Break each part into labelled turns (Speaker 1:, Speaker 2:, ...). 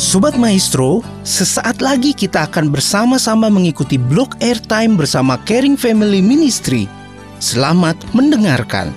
Speaker 1: Sobat Maestro, sesaat lagi kita akan bersama-sama mengikuti blog airtime bersama Caring Family Ministry. Selamat mendengarkan.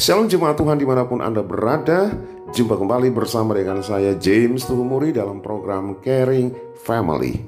Speaker 2: Shalom jemaat Tuhan di
Speaker 3: mana pun Anda berada. Jumpa kembali bersama dengan saya James Tuhumuri dalam program Caring Family.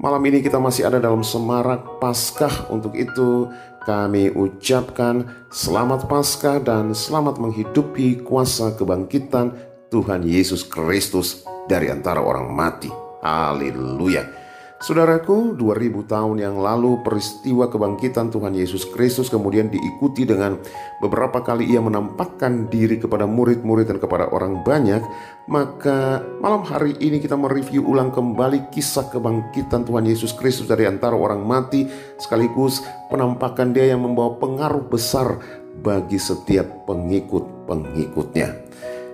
Speaker 3: Malam ini kita masih ada dalam semarak Paskah. Untuk itu kami ucapkan selamat Paskah dan selamat menghidupi kuasa kebangkitan Tuhan Yesus Kristus dari antara orang mati. Haleluya. Saudaraku, 2000 tahun yang lalu peristiwa kebangkitan Tuhan Yesus Kristus kemudian diikuti dengan beberapa kali ia menampakkan diri kepada murid-murid dan kepada orang banyak, maka malam hari ini kita mereview ulang kembali kisah kebangkitan Tuhan Yesus Kristus dari antara orang mati sekaligus penampakan dia yang membawa pengaruh besar bagi setiap pengikut-pengikutnya.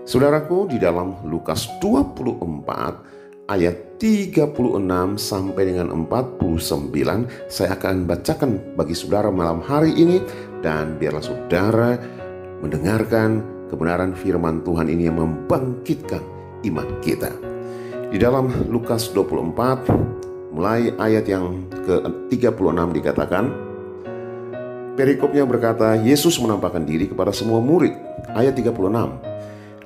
Speaker 3: Saudaraku, di dalam Lukas 24 ayat 36 sampai dengan 49 saya akan bacakan bagi saudara malam hari ini dan biarlah saudara mendengarkan kebenaran firman Tuhan ini yang membangkitkan iman kita. Di dalam Lukas 24 mulai ayat yang ke-36 dikatakan Perikopnya berkata, Yesus menampakkan diri kepada semua murid. Ayat 36.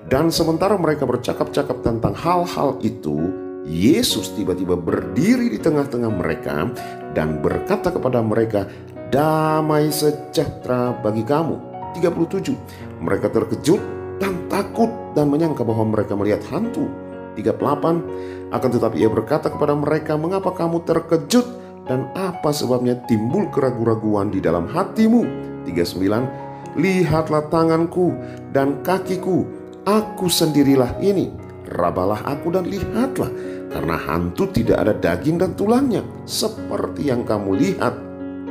Speaker 3: Dan sementara mereka bercakap-cakap tentang hal-hal itu, Yesus tiba-tiba berdiri di tengah-tengah mereka dan berkata kepada mereka, "Damai sejahtera bagi kamu." 37. Mereka terkejut dan takut dan menyangka bahwa mereka melihat hantu. 38. Akan tetapi ia berkata kepada mereka, "Mengapa kamu terkejut dan apa sebabnya timbul keraguan-raguan di dalam hatimu?" 39. Lihatlah tanganku dan kakiku, aku sendirilah ini. Rabalah aku dan lihatlah, karena hantu tidak ada daging dan tulangnya, seperti yang kamu lihat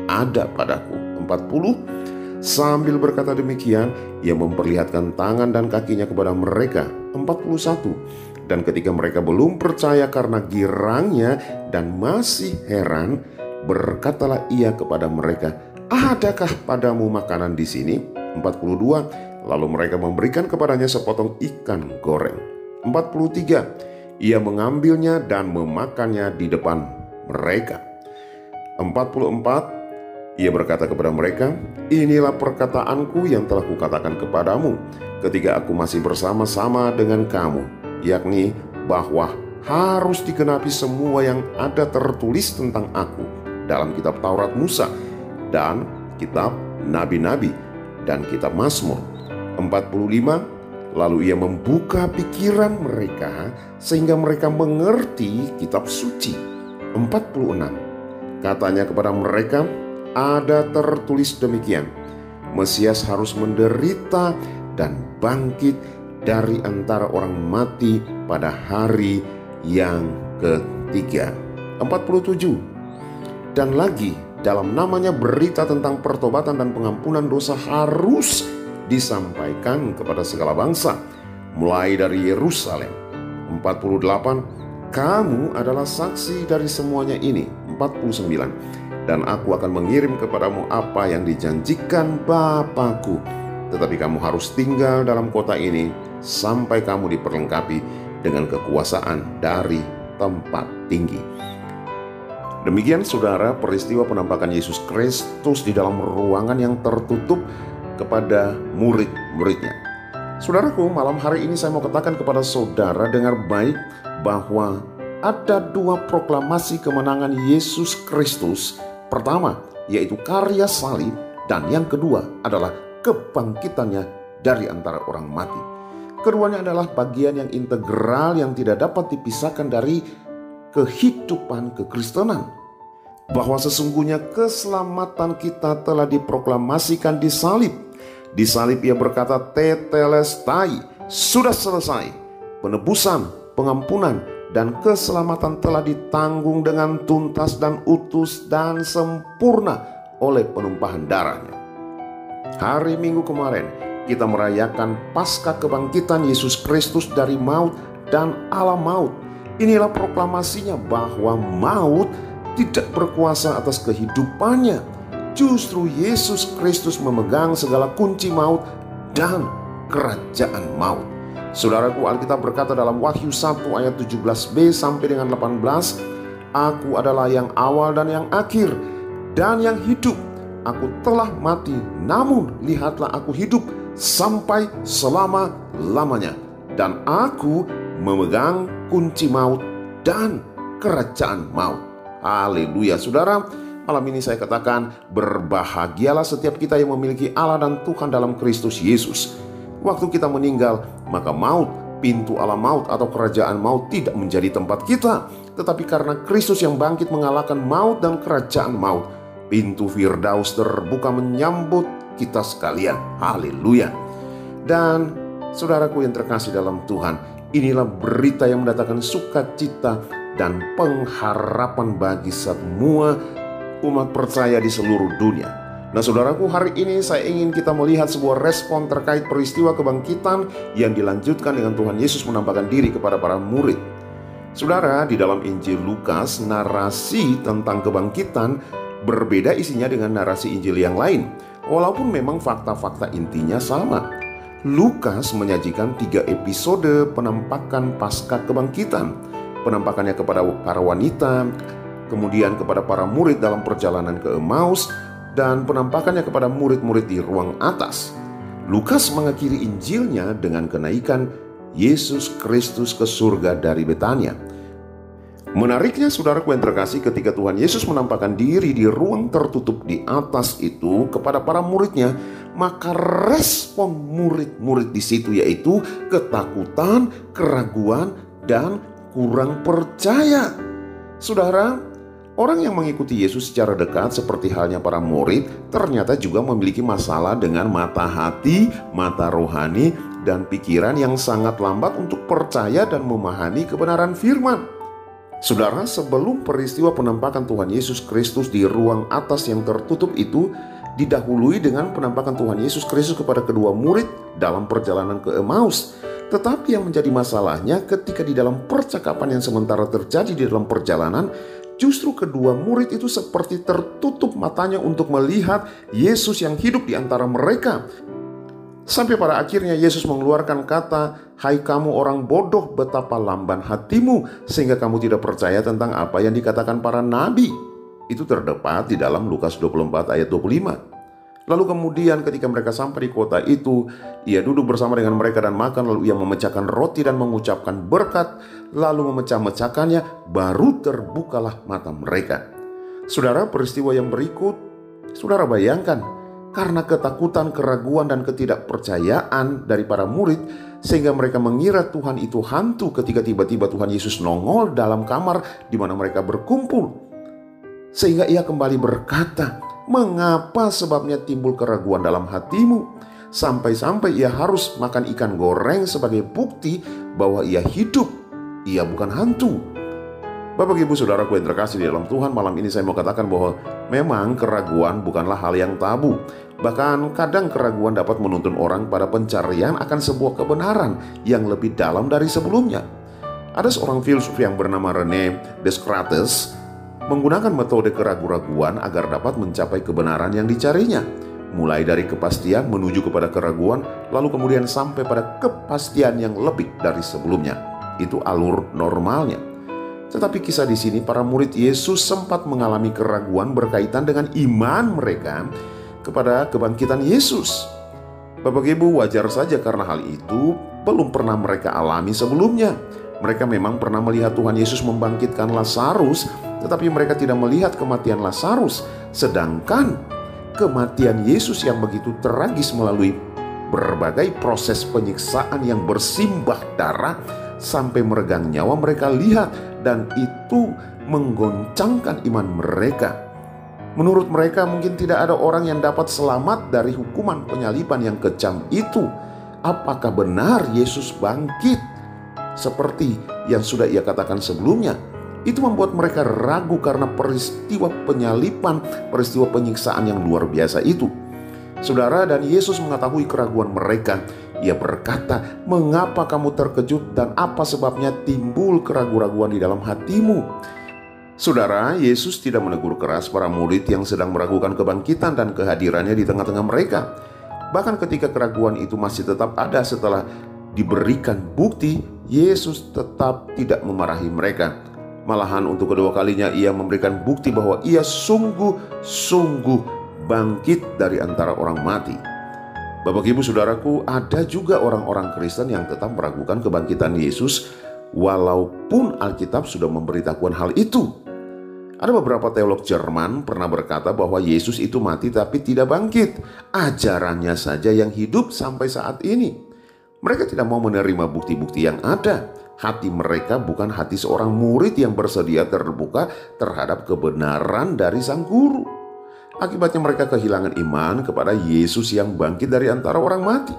Speaker 3: ada padaku. 40 Sambil berkata demikian, ia memperlihatkan tangan dan kakinya kepada mereka. 41 Dan ketika mereka belum percaya karena girangnya dan masih heran, berkatalah ia kepada mereka, "Adakah padamu makanan di sini?" 42 Lalu mereka memberikan kepadanya sepotong ikan goreng. 43 Ia mengambilnya dan memakannya di depan mereka. 44 Ia berkata kepada mereka, Inilah perkataanku yang telah kukatakan kepadamu ketika aku masih bersama-sama dengan kamu, yakni bahwa harus digenapi semua yang ada tertulis tentang aku dalam kitab Taurat Musa dan kitab Nabi-Nabi dan kitab Mazmur. 45 Lalu ia membuka pikiran mereka sehingga mereka mengerti kitab suci. 46. Katanya kepada mereka, ada tertulis demikian. Mesias harus menderita dan bangkit dari antara orang mati pada hari yang ketiga. 47. Dan lagi dalam namanya berita tentang pertobatan dan pengampunan dosa harus disampaikan kepada segala bangsa, mulai dari Yerusalem. 48 Kamu adalah saksi dari semuanya ini. 49 Dan aku akan mengirim kepadamu apa yang dijanjikan Bapakku. Tetapi kamu harus tinggal dalam kota ini sampai kamu diperlengkapi dengan kekuasaan dari tempat tinggi. Demikian saudara peristiwa penampakan Yesus Kristus di dalam ruangan yang tertutup kepada murid-muridnya. Saudaraku, malam hari ini saya mau katakan kepada saudara dengar baik bahwa ada dua proklamasi kemenangan Yesus Kristus. Pertama, yaitu karya salib dan yang kedua adalah kebangkitannya dari antara orang mati. Keduanya adalah bagian yang integral yang tidak dapat dipisahkan dari kehidupan kekristenan bahwa sesungguhnya keselamatan kita telah diproklamasikan di salib di salib ia berkata, Tetelestai, sudah selesai. Penebusan, pengampunan, dan keselamatan telah ditanggung dengan tuntas dan utus dan sempurna oleh penumpahan darahnya. Hari Minggu kemarin, kita merayakan pasca kebangkitan Yesus Kristus dari maut dan alam maut. Inilah proklamasinya bahwa maut tidak berkuasa atas kehidupannya Justru Yesus Kristus memegang segala kunci maut dan kerajaan maut. Saudaraku Alkitab berkata dalam Wahyu 1 ayat 17b sampai dengan 18, Aku adalah yang awal dan yang akhir dan yang hidup. Aku telah mati, namun lihatlah aku hidup sampai selama-lamanya. Dan aku memegang kunci maut dan kerajaan maut. Haleluya saudara. Malam ini saya katakan, berbahagialah setiap kita yang memiliki Allah dan Tuhan dalam Kristus Yesus. Waktu kita meninggal, maka maut pintu alam maut atau kerajaan maut tidak menjadi tempat kita, tetapi karena Kristus yang bangkit mengalahkan maut dan kerajaan maut, pintu Firdaus terbuka menyambut kita sekalian. Haleluya. Dan saudaraku yang terkasih dalam Tuhan, inilah berita yang mendatangkan sukacita dan pengharapan bagi semua umat percaya di seluruh dunia. Nah saudaraku hari ini saya ingin kita melihat sebuah respon terkait peristiwa kebangkitan yang dilanjutkan dengan Tuhan Yesus menampakkan diri kepada para murid. Saudara, di dalam Injil Lukas narasi tentang kebangkitan berbeda isinya dengan narasi Injil yang lain. Walaupun memang fakta-fakta intinya sama. Lukas menyajikan tiga episode penampakan pasca kebangkitan. Penampakannya kepada para wanita, kemudian kepada para murid dalam perjalanan ke Emmaus, dan penampakannya kepada murid-murid di ruang atas. Lukas mengakhiri Injilnya dengan kenaikan Yesus Kristus ke surga dari Betania. Menariknya saudaraku yang terkasih ketika Tuhan Yesus menampakkan diri di ruang tertutup di atas itu kepada para muridnya, maka respon murid-murid di situ yaitu ketakutan, keraguan, dan kurang percaya. Saudara, Orang yang mengikuti Yesus secara dekat seperti halnya para murid ternyata juga memiliki masalah dengan mata hati, mata rohani, dan pikiran yang sangat lambat untuk percaya dan memahami kebenaran firman. Saudara, sebelum peristiwa penampakan Tuhan Yesus Kristus di ruang atas yang tertutup itu didahului dengan penampakan Tuhan Yesus Kristus kepada kedua murid dalam perjalanan ke Emmaus. Tetapi yang menjadi masalahnya ketika di dalam percakapan yang sementara terjadi di dalam perjalanan, justru kedua murid itu seperti tertutup matanya untuk melihat Yesus yang hidup di antara mereka. Sampai pada akhirnya Yesus mengeluarkan kata, "Hai kamu orang bodoh, betapa lamban hatimu sehingga kamu tidak percaya tentang apa yang dikatakan para nabi." Itu terdapat di dalam Lukas 24 ayat 25. Lalu kemudian ketika mereka sampai di kota itu, ia duduk bersama dengan mereka dan makan, lalu ia memecahkan roti dan mengucapkan berkat, lalu memecah-mecahkannya, baru terbukalah mata mereka. Saudara, peristiwa yang berikut, saudara bayangkan, karena ketakutan, keraguan, dan ketidakpercayaan dari para murid, sehingga mereka mengira Tuhan itu hantu ketika tiba-tiba Tuhan Yesus nongol dalam kamar di mana mereka berkumpul. Sehingga ia kembali berkata, Mengapa sebabnya timbul keraguan dalam hatimu? Sampai-sampai ia harus makan ikan goreng sebagai bukti bahwa ia hidup, ia bukan hantu. Bapak ibu saudaraku yang terkasih di dalam Tuhan malam ini saya mau katakan bahwa memang keraguan bukanlah hal yang tabu. Bahkan kadang keraguan dapat menuntun orang pada pencarian akan sebuah kebenaran yang lebih dalam dari sebelumnya. Ada seorang filsuf yang bernama Rene Descartes menggunakan metode keraguan-raguan agar dapat mencapai kebenaran yang dicarinya. Mulai dari kepastian menuju kepada keraguan, lalu kemudian sampai pada kepastian yang lebih dari sebelumnya. Itu alur normalnya. Tetapi kisah di sini para murid Yesus sempat mengalami keraguan berkaitan dengan iman mereka kepada kebangkitan Yesus. Bapak Ibu wajar saja karena hal itu belum pernah mereka alami sebelumnya. Mereka memang pernah melihat Tuhan Yesus membangkitkan Lazarus tetapi mereka tidak melihat kematian Lazarus, sedangkan kematian Yesus yang begitu tragis melalui berbagai proses penyiksaan yang bersimbah darah sampai meregang nyawa mereka lihat dan itu menggoncangkan iman mereka. Menurut mereka mungkin tidak ada orang yang dapat selamat dari hukuman penyaliban yang kejam itu. Apakah benar Yesus bangkit? Seperti yang sudah ia katakan sebelumnya, itu membuat mereka ragu karena peristiwa penyalipan, peristiwa penyiksaan yang luar biasa itu. Saudara dan Yesus mengetahui keraguan mereka. Ia berkata, "Mengapa kamu terkejut dan apa sebabnya timbul keraguan-raguan di dalam hatimu?" Saudara, Yesus tidak menegur keras para murid yang sedang meragukan kebangkitan dan kehadirannya di tengah-tengah mereka. Bahkan ketika keraguan itu masih tetap ada setelah diberikan bukti, Yesus tetap tidak memarahi mereka. Malahan untuk kedua kalinya ia memberikan bukti bahwa ia sungguh-sungguh bangkit dari antara orang mati. Bapak ibu saudaraku ada juga orang-orang Kristen yang tetap meragukan kebangkitan Yesus walaupun Alkitab sudah memberitahukan hal itu. Ada beberapa teolog Jerman pernah berkata bahwa Yesus itu mati tapi tidak bangkit. Ajarannya saja yang hidup sampai saat ini. Mereka tidak mau menerima bukti-bukti yang ada. Hati mereka bukan hati seorang murid yang bersedia terbuka terhadap kebenaran dari sang guru. Akibatnya mereka kehilangan iman kepada Yesus yang bangkit dari antara orang mati.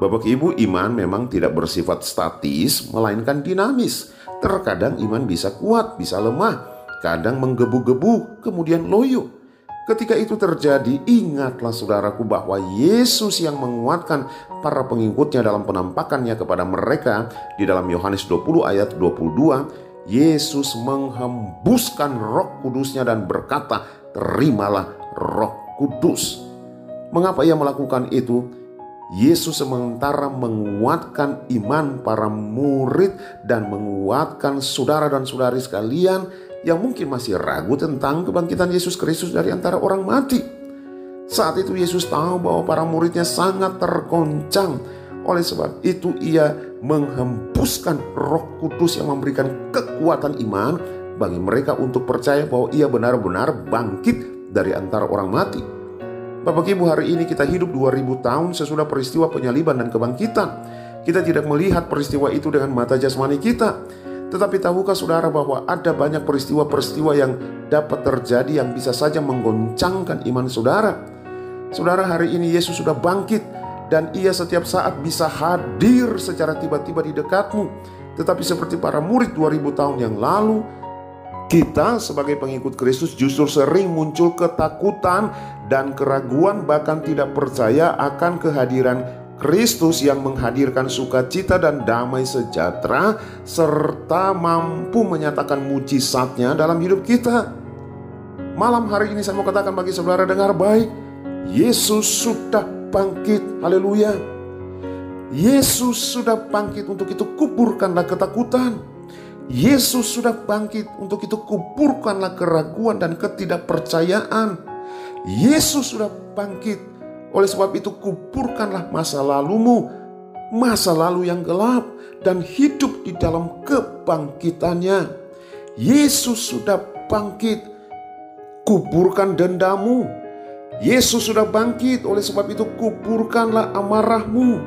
Speaker 3: Bapak Ibu, iman memang tidak bersifat statis, melainkan dinamis. Terkadang iman bisa kuat, bisa lemah, kadang menggebu-gebu, kemudian loyo. Ketika itu terjadi, ingatlah saudaraku bahwa Yesus yang menguatkan para pengikutnya dalam penampakannya kepada mereka di dalam Yohanes 20 ayat 22, Yesus menghembuskan roh kudusnya dan berkata, terimalah roh kudus. Mengapa ia melakukan itu? Yesus sementara menguatkan iman para murid dan menguatkan saudara dan saudari sekalian yang mungkin masih ragu tentang kebangkitan Yesus Kristus dari antara orang mati. Saat itu Yesus tahu bahwa para muridnya sangat tergoncang. Oleh sebab itu ia menghembuskan roh kudus yang memberikan kekuatan iman bagi mereka untuk percaya bahwa ia benar-benar bangkit dari antara orang mati. Bapak Ibu hari ini kita hidup 2000 tahun sesudah peristiwa penyaliban dan kebangkitan. Kita tidak melihat peristiwa itu dengan mata jasmani kita. Tetapi tahukah saudara bahwa ada banyak peristiwa-peristiwa yang dapat terjadi yang bisa saja menggoncangkan iman saudara. Saudara hari ini Yesus sudah bangkit dan ia setiap saat bisa hadir secara tiba-tiba di dekatmu. Tetapi seperti para murid 2000 tahun yang lalu, kita sebagai pengikut Kristus justru sering muncul ketakutan dan keraguan bahkan tidak percaya akan kehadiran Kristus yang menghadirkan sukacita dan damai sejahtera serta mampu menyatakan mujizatnya dalam hidup kita. Malam hari ini saya mau katakan bagi saudara dengar baik, Yesus sudah bangkit. Haleluya. Yesus sudah bangkit untuk itu kuburkanlah ketakutan. Yesus sudah bangkit untuk itu kuburkanlah keraguan dan ketidakpercayaan. Yesus sudah bangkit oleh sebab itu kuburkanlah masa lalumu, masa lalu yang gelap dan hidup di dalam kebangkitannya. Yesus sudah bangkit, kuburkan dendamu. Yesus sudah bangkit, oleh sebab itu kuburkanlah amarahmu.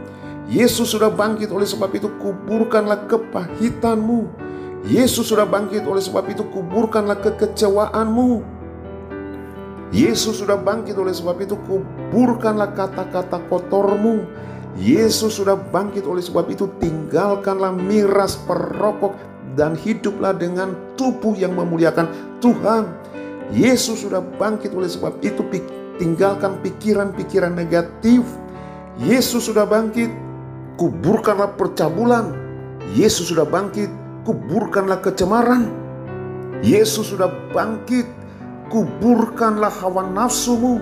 Speaker 3: Yesus sudah bangkit, oleh sebab itu kuburkanlah kepahitanmu. Yesus sudah bangkit, oleh sebab itu kuburkanlah kekecewaanmu. Yesus sudah bangkit oleh sebab itu kuburkanlah kata-kata kotormu. Yesus sudah bangkit oleh sebab itu tinggalkanlah miras perokok dan hiduplah dengan tubuh yang memuliakan Tuhan. Yesus sudah bangkit oleh sebab itu tinggalkan pikiran-pikiran negatif. Yesus sudah bangkit, kuburkanlah percabulan. Yesus sudah bangkit, kuburkanlah kecemaran. Yesus sudah bangkit, kuburkanlah hawa nafsumu.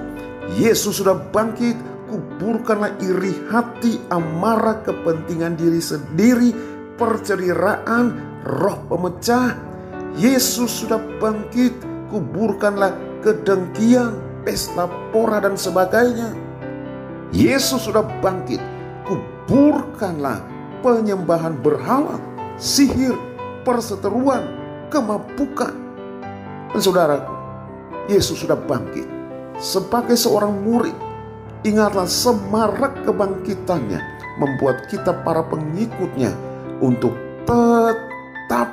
Speaker 3: Yesus sudah bangkit, kuburkanlah iri hati, amarah, kepentingan diri sendiri, perceraian, roh pemecah. Yesus sudah bangkit, kuburkanlah kedengkian, pesta pora dan sebagainya. Yesus sudah bangkit, kuburkanlah penyembahan berhala, sihir, perseteruan, kemabukan. Dan saudaraku, Yesus sudah bangkit. Sebagai seorang murid, ingatlah semarak kebangkitannya membuat kita para pengikutnya untuk tetap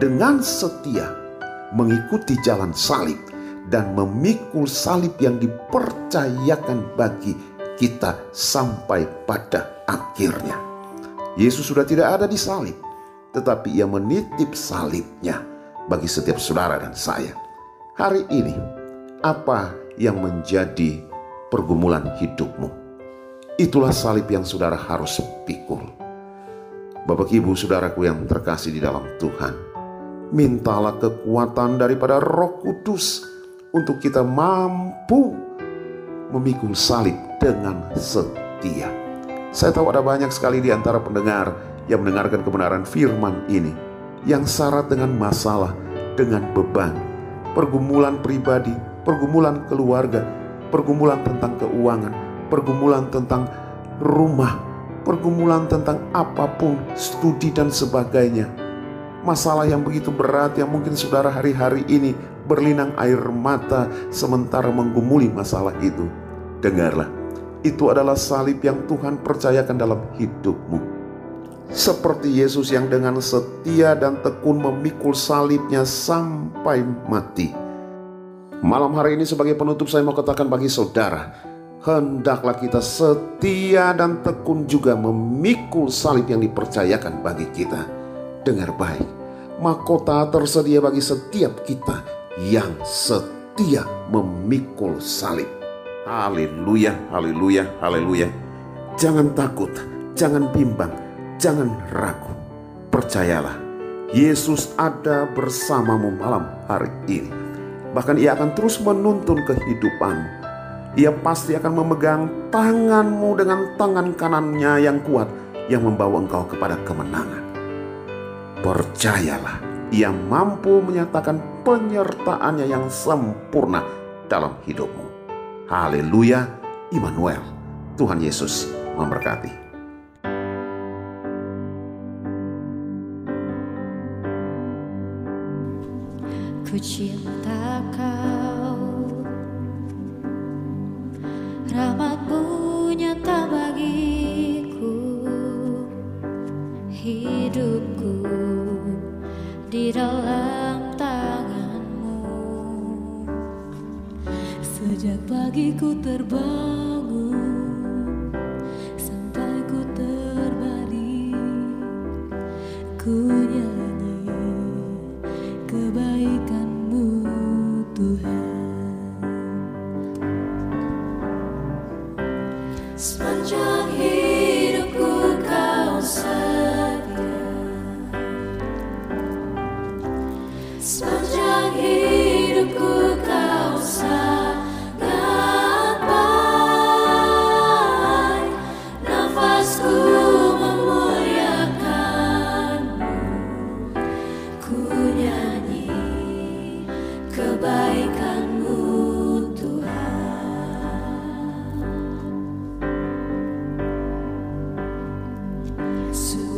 Speaker 3: dengan setia mengikuti jalan salib dan memikul salib yang dipercayakan bagi kita sampai pada akhirnya. Yesus sudah tidak ada di salib, tetapi ia menitip salibnya bagi setiap saudara dan saya. Hari ini, apa yang menjadi pergumulan hidupmu? Itulah salib yang saudara harus pikul. Bapak ibu saudaraku yang terkasih di dalam Tuhan, mintalah kekuatan daripada roh kudus untuk kita mampu memikul salib dengan setia. Saya tahu ada banyak sekali di antara pendengar yang mendengarkan kebenaran firman ini yang syarat dengan masalah, dengan beban, pergumulan pribadi, pergumulan keluarga, pergumulan tentang keuangan, pergumulan tentang rumah, pergumulan tentang apa pun, studi dan sebagainya. Masalah yang begitu berat yang mungkin saudara hari-hari ini berlinang air mata sementara menggumuli masalah itu. Dengarlah, itu adalah salib yang Tuhan percayakan dalam hidupmu. Seperti Yesus yang dengan setia dan tekun memikul salibnya sampai mati. Malam hari ini sebagai penutup saya mau katakan bagi saudara, hendaklah kita setia dan tekun juga memikul salib yang dipercayakan bagi kita. Dengar baik, mahkota tersedia bagi setiap kita yang setia memikul salib. Haleluya, haleluya, haleluya. Jangan takut, jangan bimbang, jangan ragu. Percayalah, Yesus ada bersamamu malam hari ini. Bahkan ia akan terus menuntun kehidupanmu. Ia pasti akan memegang tanganmu dengan tangan kanannya yang kuat yang membawa engkau kepada kemenangan. Percayalah, ia mampu menyatakan penyertaannya yang sempurna dalam hidupmu. Haleluya, Immanuel. Tuhan Yesus memberkati.
Speaker 4: Ku cinta kau Rahmatmu nyata bagiku. Hidupku di dalam tanganmu.
Speaker 5: Sejak pagi ku terbangun soon.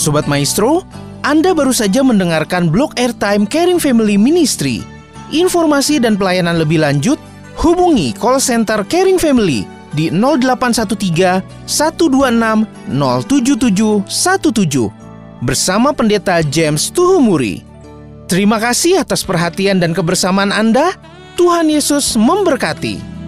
Speaker 4: Sobat Maestro, Anda baru saja mendengarkan blog airtime Caring Family Ministry. Informasi dan pelayanan lebih lanjut, hubungi call center Caring Family di 0813 126 07717 bersama Pendeta James Tuhumuri. Terima kasih atas perhatian dan kebersamaan Anda. Tuhan Yesus memberkati.